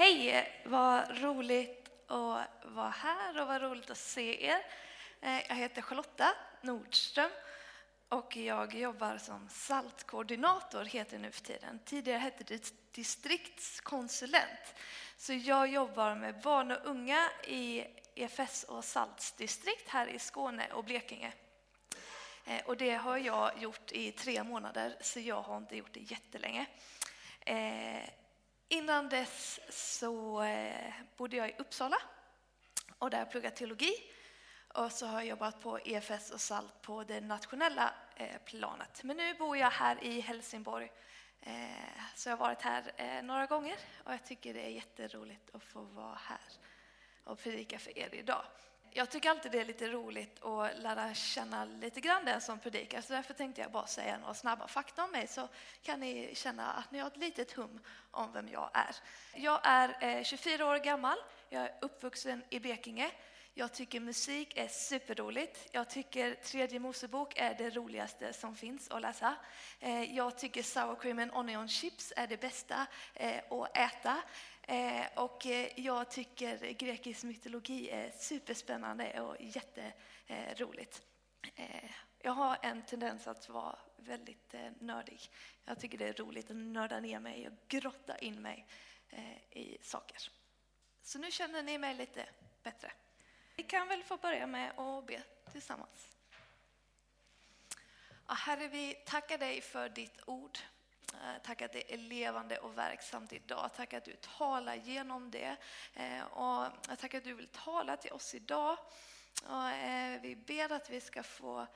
Hej, vad roligt att vara här och vad roligt att se er. Eh, jag heter Charlotta Nordström och jag jobbar som saltkoordinator heter det nu för tiden. Tidigare hette det distriktskonsulent. Så jag jobbar med barn och unga i EFS och Saltsdistrikt här i Skåne och Blekinge. Eh, och det har jag gjort i tre månader, så jag har inte gjort det jättelänge. Eh, Innan dess så eh, bodde jag i Uppsala och där pluggade teologi. Och så har jag jobbat på EFS och SALT på det nationella eh, planet. Men nu bor jag här i Helsingborg. Eh, så jag har varit här några gånger och jag tycker det är jätteroligt att få vara här och predika för er idag jag tycker alltid det är lite roligt att lära känna lite grann den som predikar, så alltså, därför tänkte jag bara säga några snabba fakta om mig så kan ni känna att ni har ett litet hum om vem jag är. Jag är eh, 24 år gammal, jag är uppvuxen i Bekinge. Jag tycker musik är superroligt. Jag tycker tredje Mosebok är det roligaste som finns att läsa. Eh, jag tycker sour cream and onion chips är det bästa eh, att äta. Eh, och eh, jag tycker grekisk mytologi är superspännande och jätteroligt. Eh, jag har en tendens att vara väldigt nördig. Jag tycker det är roligt att nörda ner mig och grotta in mig i saker. Så nu känner ni mig lite bättre. Vi kan väl få börja med att be tillsammans. Herre, vi tackar dig för ditt ord. Eh, tack att det är levande och verksamt idag. Tack att du talar genom det. Eh, och tack att du vill tala till oss idag. Och eh, vi ber att vi ska få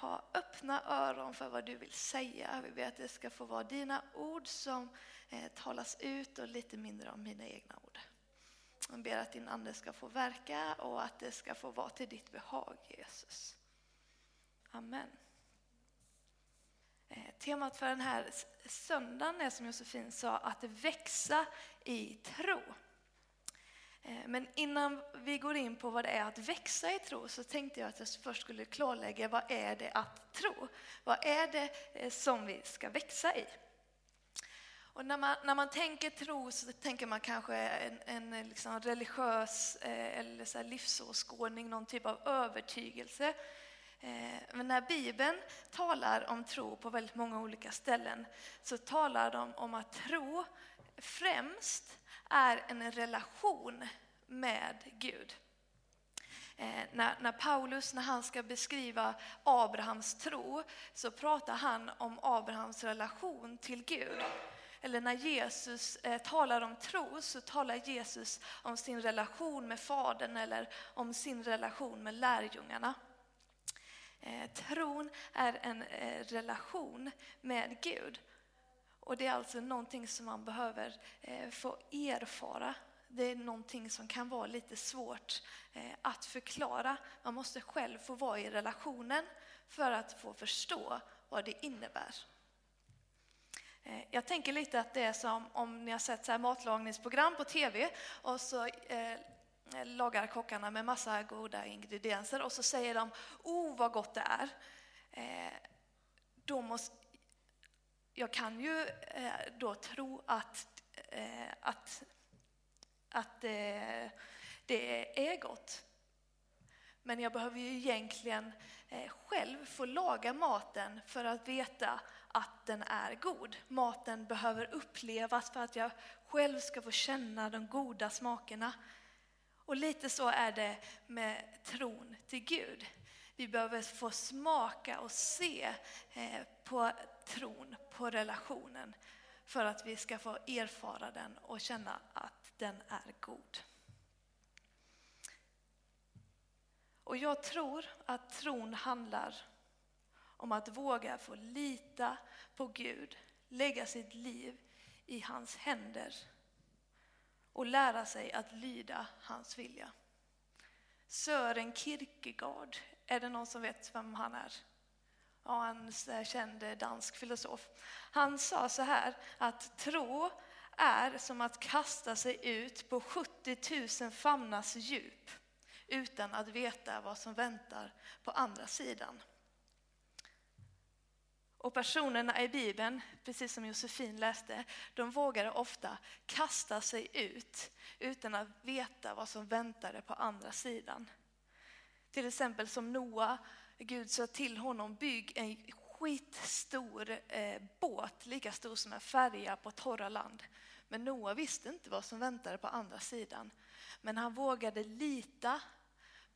ha öppna öron för vad du vill säga. Vi ber att det ska få vara dina ord som talas ut och lite mindre om mina egna ord. Jag ber att din Ande ska få verka och att det ska få vara till ditt behag, Jesus. Amen. Eh, temat för den här söndagen är som Josefin sa att växa i tro. Eh, men innan vi går in på vad det är att växa i tro så tänkte jag att jag först skulle klarlägga vad är det att tro? Vad är det eh, som vi ska växa i? Och när, man, när man tänker tro så tänker man kanske en, en liksom religiös eller så livsåskådning, någon typ av övertygelse. Eh, men när Bibeln talar om tro på väldigt många olika ställen så talar de om att tro främst är en relation med Gud. Eh, när, när, Paulus, när han ska beskriva Abrahams tro, så pratar han om Abrahams relation till Gud. Eller när Jesus eh, talar om tro så talar Jesus om sin relation med Fadern eller om sin relation med lärjungarna. Eh, tron är en eh, relation med Gud. Och det är alltså någonting som man behöver eh, få erfara. Det är någonting som kan vara lite svårt eh, att förklara. Man måste själv få vara i relationen för att få förstå vad det innebär. Eh, jag tänker lite att det är som om ni har sett så här matlagningsprogram på tv och så eh, Eh, lagar kockarna med massa goda ingredienser och så säger de oh vad gott det är. Eh, då måste, jag kan ju eh, då tro att, eh, att, att eh, det är gott. Men jag behöver ju egentligen eh, själv få laga maten för att veta att den är god. Maten behöver upplevas för att jag själv ska få känna de goda smakerna. Och lite så är det med tron till Gud. Vi behöver få smaka och se eh, på tron, på relationen, för att vi ska få erfara den och känna att den är god. Och jag tror att tron handlar om att våga få lita på Gud, lägga sitt liv i hans händer och lära sig att lyda hans vilja. Sören Kierkegaard, är det någon som vet vem han är? Ja, en känd dansk filosof. Han sa så här att tro är som att kasta sig ut på 70 000 famnars djup utan att veta vad som väntar på andra sidan. Och personerna i Bibeln, precis som Josefin läste, de vågade ofta kasta sig ut utan att veta vad som väntade på andra sidan. Till exempel som Noa, Gud sa till honom, bygg en skitstor eh, båt, lika stor som en färja på torra land. Men Noa visste inte vad som väntade på andra sidan. Men han vågade lita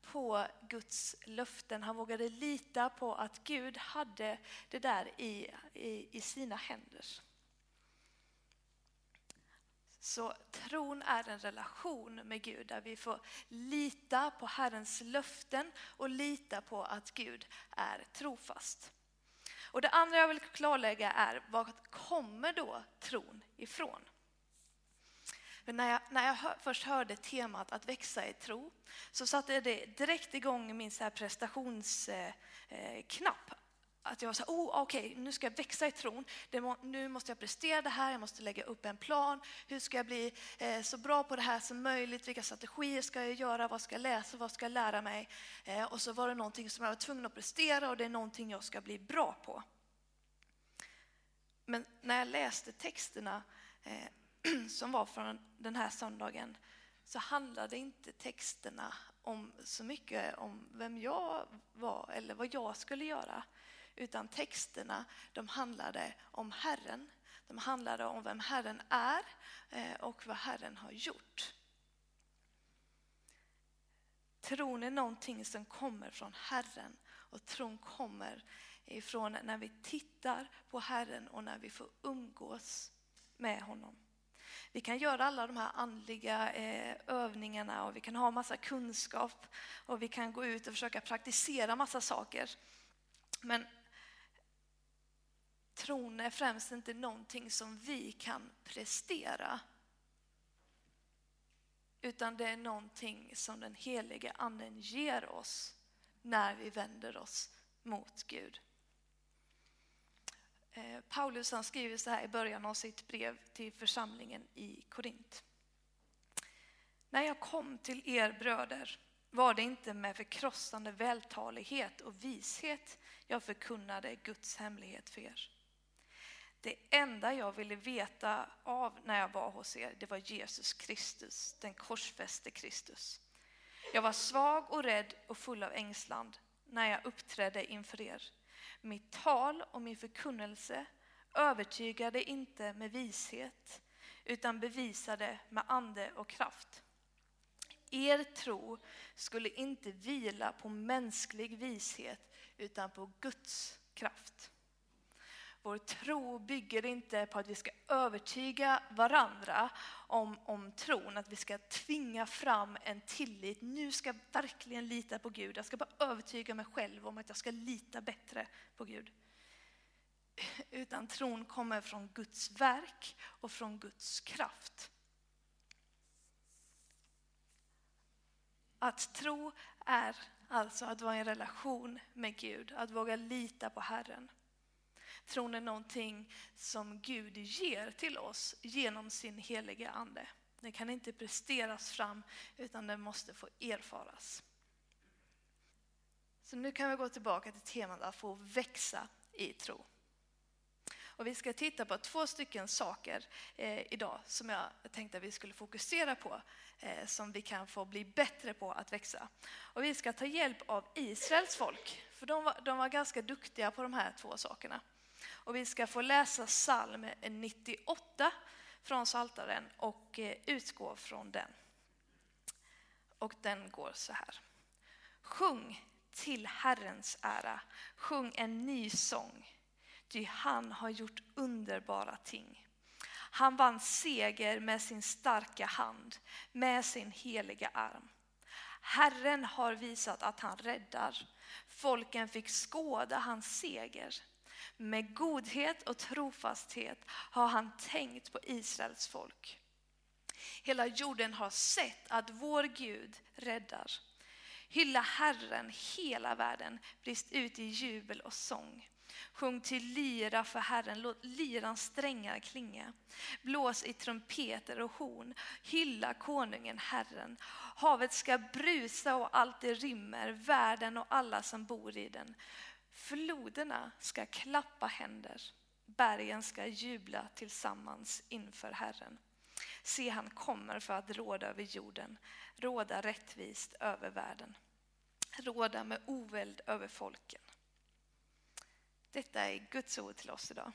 på Guds löften. Han vågade lita på att Gud hade det där i, i, i sina händer. Så tron är en relation med Gud där vi får lita på Herrens löften och lita på att Gud är trofast. Och det andra jag vill klarlägga är var kommer då tron ifrån? Men när jag, när jag hör, först hörde temat att växa i tro så satte det direkt igång min så här prestationsknapp. Eh, eh att jag sa, oh, okej, okay, nu ska jag växa i tron. Må, nu måste jag prestera det här, jag måste lägga upp en plan. Hur ska jag bli eh, så bra på det här som möjligt? Vilka strategier ska jag göra? Vad ska jag läsa? Vad ska jag lära mig? Eh, och så var det någonting som jag var tvungen att prestera och det är någonting jag ska bli bra på. Men när jag läste texterna eh, som var från den här söndagen så handlade inte texterna om så mycket om vem jag var eller vad jag skulle göra. Utan texterna de handlade om Herren. De handlade om vem Herren är eh, och vad Herren har gjort. Tron är någonting som kommer från Herren och tron kommer ifrån när vi tittar på Herren och när vi får umgås med honom. Vi kan göra alla de här andliga eh, övningarna och vi kan ha massa kunskap och vi kan gå ut och försöka praktisera massa saker. Men tron är främst inte någonting som vi kan prestera. Utan det är någonting som den helige anden ger oss när vi vänder oss mot Gud. Eh, Paulus han skriver så här i början av sitt brev till församlingen i Korint. När jag kom till er bröder var det inte med förkrossande vältalighet och vishet jag förkunnade Guds hemlighet för er. Det enda jag ville veta av när jag var hos er, det var Jesus Kristus, den korsfäste Kristus. Jag var svag och rädd och full av ängslan när jag uppträdde inför er. Mitt tal och min förkunnelse övertygade inte med vishet utan bevisade med ande och kraft. Er tro skulle inte vila på mänsklig vishet utan på Guds kraft. Vår tro bygger inte på att vi ska övertyga varandra om, om tron, att vi ska tvinga fram en tillit. Nu ska jag verkligen lita på Gud. Jag ska bara övertyga mig själv om att jag ska lita bättre på Gud. Utan tron kommer från Guds verk och från Guds kraft. Att tro är alltså att vara i en relation med Gud, att våga lita på Herren. Tron är någonting som Gud ger till oss genom sin heliga Ande. Den kan inte presteras fram utan den måste få erfaras. Så nu kan vi gå tillbaka till temat att få växa i tro. Och vi ska titta på två stycken saker eh, idag som jag tänkte att vi skulle fokusera på, eh, som vi kan få bli bättre på att växa. Och vi ska ta hjälp av Israels folk, för de var, de var ganska duktiga på de här två sakerna. Och vi ska få läsa psalm 98 från Saltaren och eh, utgå från den. Och den går så här. Sjung till Herrens ära, sjung en ny sång, ty han har gjort underbara ting. Han vann seger med sin starka hand, med sin heliga arm. Herren har visat att han räddar. Folken fick skåda hans seger. Med godhet och trofasthet har han tänkt på Israels folk. Hela jorden har sett att vår Gud räddar. Hylla Herren, hela världen, brist ut i jubel och sång. Sjung till lira för Herren, låt lirans strängar klinga. Blås i trumpeter och horn, hylla konungen Herren. Havet ska brusa och allt det rymmer, världen och alla som bor i den. Floderna ska klappa händer, bergen ska jubla tillsammans inför Herren. Se, han kommer för att råda över jorden, råda rättvist över världen, råda med oväld över folken. Detta är Guds ord till oss idag.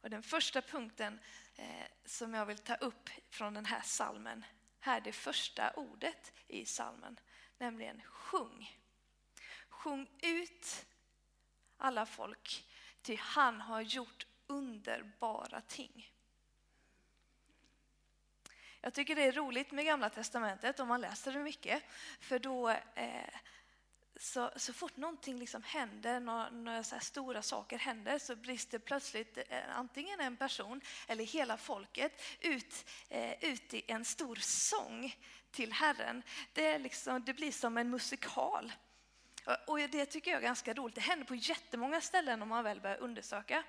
Och den första punkten eh, som jag vill ta upp från den här salmen, här är det första ordet i salmen, nämligen sjung. Sjung ut alla folk, ty han har gjort underbara ting. Jag tycker det är roligt med Gamla Testamentet om man läser det mycket, för då eh, så, så fort någonting liksom händer, några, några så stora saker händer, så brister plötsligt eh, antingen en person eller hela folket ut, eh, ut i en stor sång till Herren. Det, är liksom, det blir som en musikal. Och det tycker jag är ganska roligt. Det händer på jättemånga ställen om man väl börjar undersöka.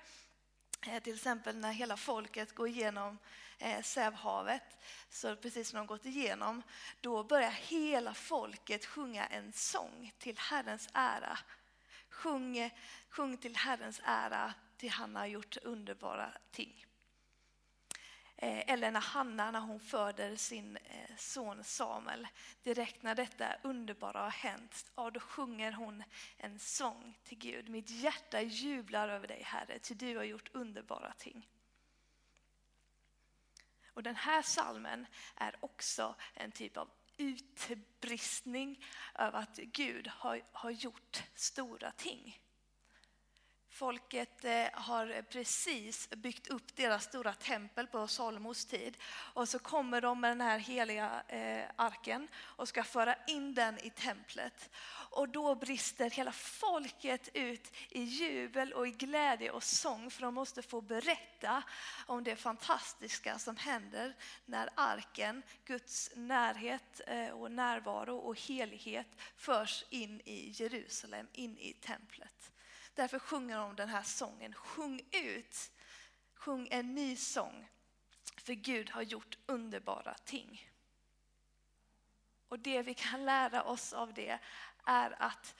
Eh, till exempel när hela folket går igenom eh, Sävhavet, så precis som de gått igenom, då börjar hela folket sjunga en sång till Herrens ära. Sjung, eh, sjung till Herrens ära, till han har gjort underbara ting. Eh, eller när Hanna, när hon föder sin eh, son Samuel, direkt när detta underbara har hänt, ja, då sjunger hon en sång till Gud. Mitt hjärta jublar över dig Herre, ty du har gjort underbara ting. Och den här salmen är också en typ av utbristning över att Gud har, har gjort stora ting. Folket eh, har precis byggt upp deras stora tempel på Salomos tid. Och så kommer de med den här heliga eh, arken och ska föra in den i templet. Och då brister hela folket ut i jubel och i glädje och sång för de måste få berätta om det fantastiska som händer när arken, Guds närhet eh, och närvaro och helighet förs in i Jerusalem, in i templet. Därför sjunger de den här sången. Sjung ut, sjung en ny sång. För Gud har gjort underbara ting. Och det vi kan lära oss av det är att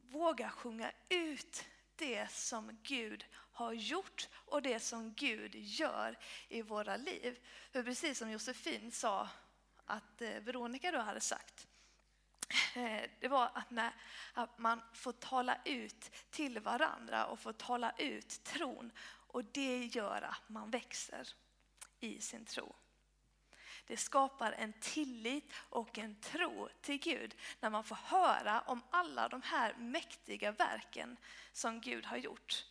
våga sjunga ut det som Gud har gjort och det som Gud gör i våra liv. För precis som Josefin sa att eh, Veronica då hade sagt, Eh, det var att, när, att man får tala ut till varandra och får tala ut tron. Och det gör att man växer i sin tro. Det skapar en tillit och en tro till Gud när man får höra om alla de här mäktiga verken som Gud har gjort.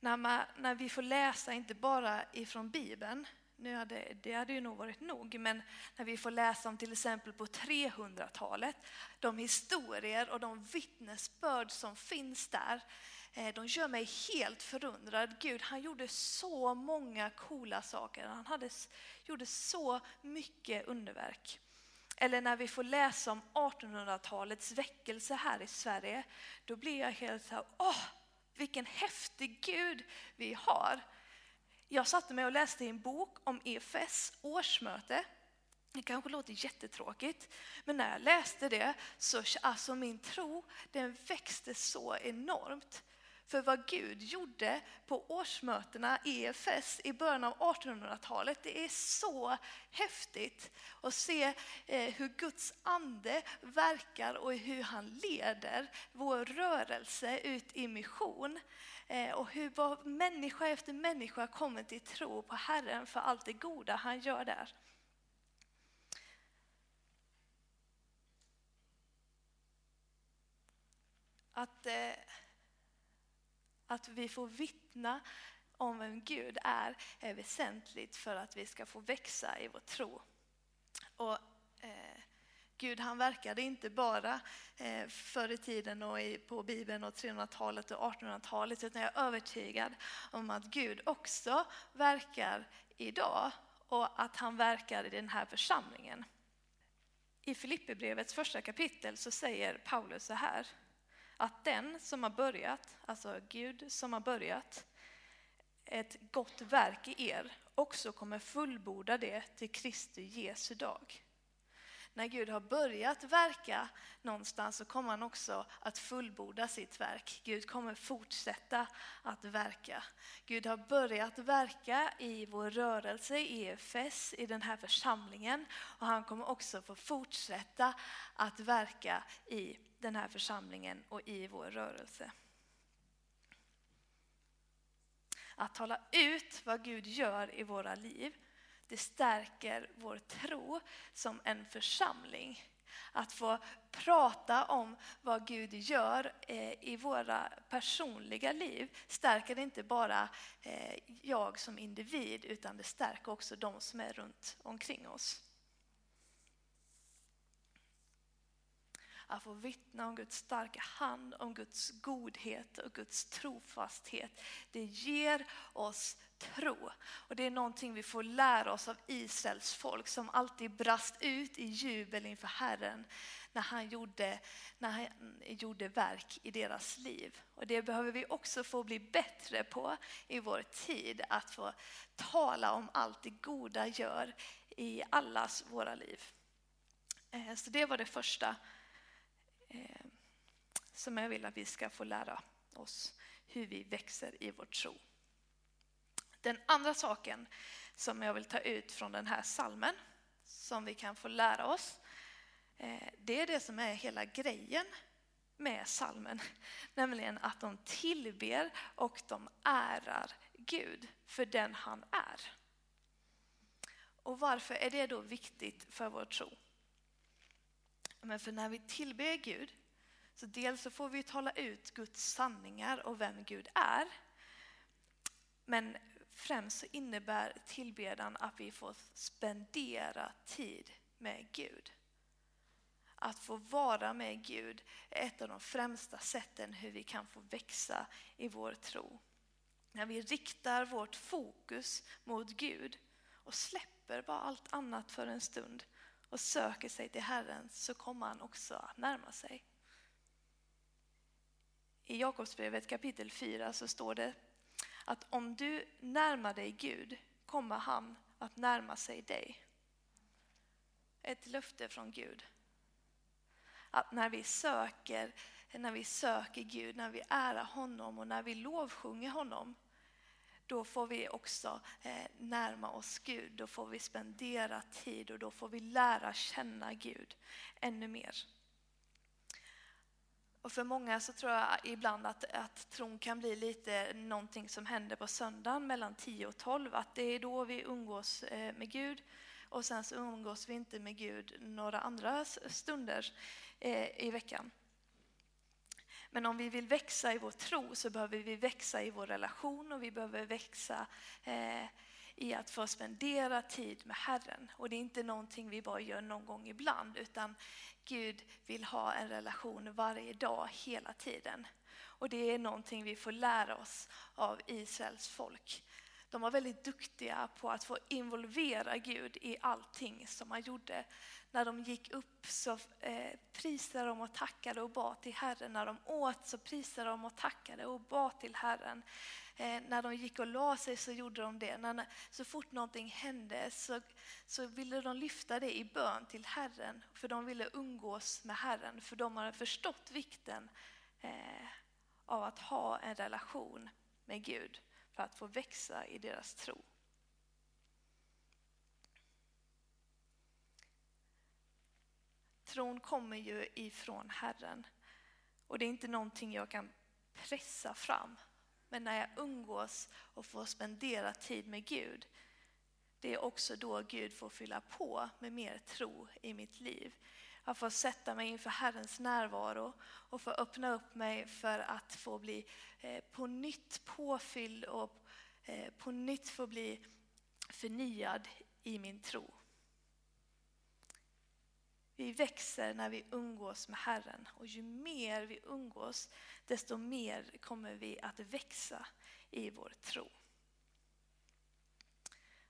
När, man, när vi får läsa inte bara ifrån Bibeln nu hade, det hade ju nog varit nog, men när vi får läsa om till exempel på 300-talet, de historier och de vittnesbörd som finns där, eh, de gör mig helt förundrad. Gud, han gjorde så många coola saker. Han hade, gjorde så mycket underverk. Eller när vi får läsa om 1800-talets väckelse här i Sverige, då blir jag helt så här, åh, vilken häftig Gud vi har. Jag satte mig och läste i en bok om EFS årsmöte. Det kanske låter jättetråkigt, men när jag läste det så alltså min tro den växte så enormt. För vad Gud gjorde på årsmötena i EFS i början av 1800-talet, det är så häftigt att se eh, hur Guds ande verkar och hur han leder vår rörelse ut i mission. Eh, och hur människa efter människa kommer till tro på Herren för allt det goda han gör där. Att, eh, att vi får vittna om vem Gud är, är väsentligt för att vi ska få växa i vår tro. Och, eh, Gud han verkade inte bara eh, förr i tiden och i, på Bibeln och 300-talet och 1800-talet utan jag är övertygad om att Gud också verkar idag och att han verkar i den här församlingen. I Filipperbrevets första kapitel så säger Paulus så här att den som har börjat, alltså Gud som har börjat ett gott verk i er också kommer fullborda det till Kristi Jesu dag. När Gud har börjat verka någonstans så kommer han också att fullborda sitt verk. Gud kommer fortsätta att verka. Gud har börjat verka i vår rörelse, i EFS, i den här församlingen och han kommer också få fortsätta att verka i den här församlingen och i vår rörelse. Att tala ut vad Gud gör i våra liv, det stärker vår tro som en församling. Att få prata om vad Gud gör eh, i våra personliga liv stärker inte bara eh, jag som individ utan det stärker också de som är runt omkring oss. Att få vittna om Guds starka hand, om Guds godhet och Guds trofasthet. Det ger oss tro. Och det är någonting vi får lära oss av Israels folk som alltid brast ut i jubel inför Herren när han gjorde, när han gjorde verk i deras liv. Och det behöver vi också få bli bättre på i vår tid, att få tala om allt det goda gör i allas våra liv. Eh, så det var det första eh, som jag vill att vi ska få lära oss hur vi växer i vår tro. Den andra saken som jag vill ta ut från den här salmen som vi kan få lära oss, eh, det är det som är hela grejen med salmen, nämligen att de tillber och de ärar Gud för den han är. Och varför är det då viktigt för vår tro? Men för när vi tillber Gud, så dels så får vi tala ut Guds sanningar och vem Gud är. Men främst så innebär tillbedjan att vi får spendera tid med Gud. Att få vara med Gud är ett av de främsta sätten hur vi kan få växa i vår tro. När vi riktar vårt fokus mot Gud och släpper bara allt annat för en stund och söker sig till Herren så kommer han också att närma sig. I Jakobsbrevet kapitel 4 så står det att om du närmar dig Gud kommer han att närma sig dig. Ett löfte från Gud. Att när vi söker, när vi söker Gud, när vi ärar honom och när vi lovsjunger honom då får vi också eh, närma oss Gud, då får vi spendera tid och då får vi lära känna Gud ännu mer. Och för många så tror jag ibland att, att tron kan bli lite någonting som händer på söndagen mellan 10 och 12, att det är då vi umgås eh, med Gud och sen så umgås vi inte med Gud några andra stunder eh, i veckan. Men om vi vill växa i vår tro så behöver vi växa i vår relation och vi behöver växa eh, i att få spendera tid med Herren. Och det är inte någonting vi bara gör någon gång ibland utan Gud vill ha en relation varje dag, hela tiden. Och det är någonting vi får lära oss av Israels folk. De var väldigt duktiga på att få involvera Gud i allting som han gjorde. När de gick upp så eh, prisade de och tackade och bad till Herren. När de åt så prisade de och tackade och bad till Herren. Eh, när de gick och la sig så gjorde de det. När, så fort någonting hände så, så ville de lyfta det i bön till Herren. För de ville umgås med Herren. För de hade förstått vikten eh, av att ha en relation med Gud för att få växa i deras tro. Tron kommer ju ifrån Herren och det är inte någonting jag kan pressa fram. Men när jag umgås och får spendera tid med Gud, det är också då Gud får fylla på med mer tro i mitt liv. Att få sätta mig inför Herrens närvaro och få öppna upp mig för att få bli eh, på nytt påfylld och eh, på nytt få bli förnyad i min tro. Vi växer när vi umgås med Herren och ju mer vi umgås desto mer kommer vi att växa i vår tro.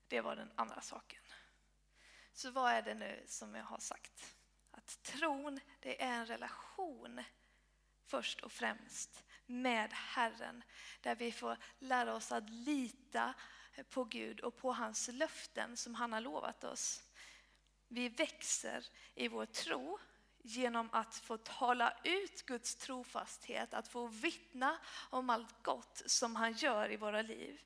Det var den andra saken. Så vad är det nu som jag har sagt? Att tron, det är en relation först och främst med Herren. Där vi får lära oss att lita på Gud och på hans löften som han har lovat oss. Vi växer i vår tro genom att få tala ut Guds trofasthet, att få vittna om allt gott som han gör i våra liv.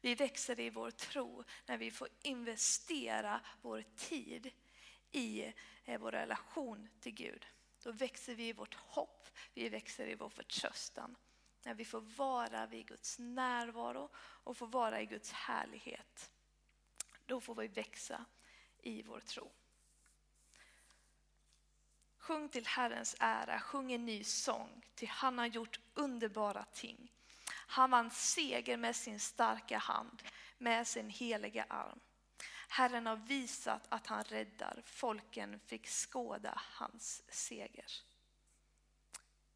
Vi växer i vår tro när vi får investera vår tid i eh, vår relation till Gud. Då växer vi i vårt hopp, vi växer i vår förtröstan. När vi får vara vid Guds närvaro och får vara i Guds härlighet. Då får vi växa i vår tro. Sjung till Herrens ära, sjung en ny sång, till han har gjort underbara ting. Han vann seger med sin starka hand, med sin heliga arm. Herren har visat att han räddar, folken fick skåda hans seger.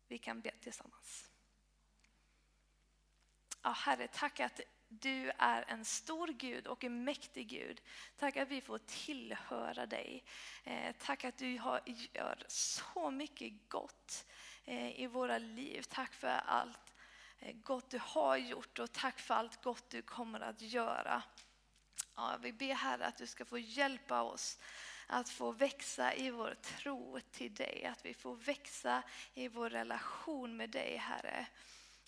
Vi kan be tillsammans. Ja, Herre, tack att du är en stor Gud och en mäktig Gud. Tack att vi får tillhöra dig. Eh, tack att du har, gör så mycket gott eh, i våra liv. Tack för allt eh, gott du har gjort och tack för allt gott du kommer att göra. Ja, vi ber Herre att du ska få hjälpa oss att få växa i vår tro till dig, att vi får växa i vår relation med dig Herre.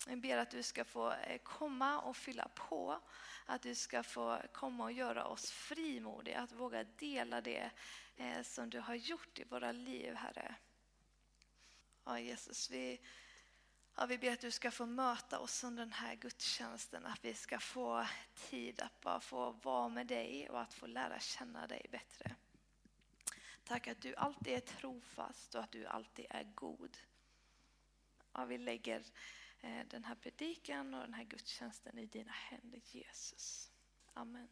Jag ber att du ska få eh, komma och fylla på, att du ska få komma och göra oss frimodiga, att våga dela det eh, som du har gjort i våra liv Herre. Ja, Jesus, vi, ja, vi ber att du ska få möta oss under den här gudstjänsten, att vi ska få tid att bara få vara med dig och att få lära känna dig bättre. Tack att du alltid är trofast och att du alltid är god. Ja, vi lägger eh, den här predikan och den här gudstjänsten i dina händer Jesus. Amen.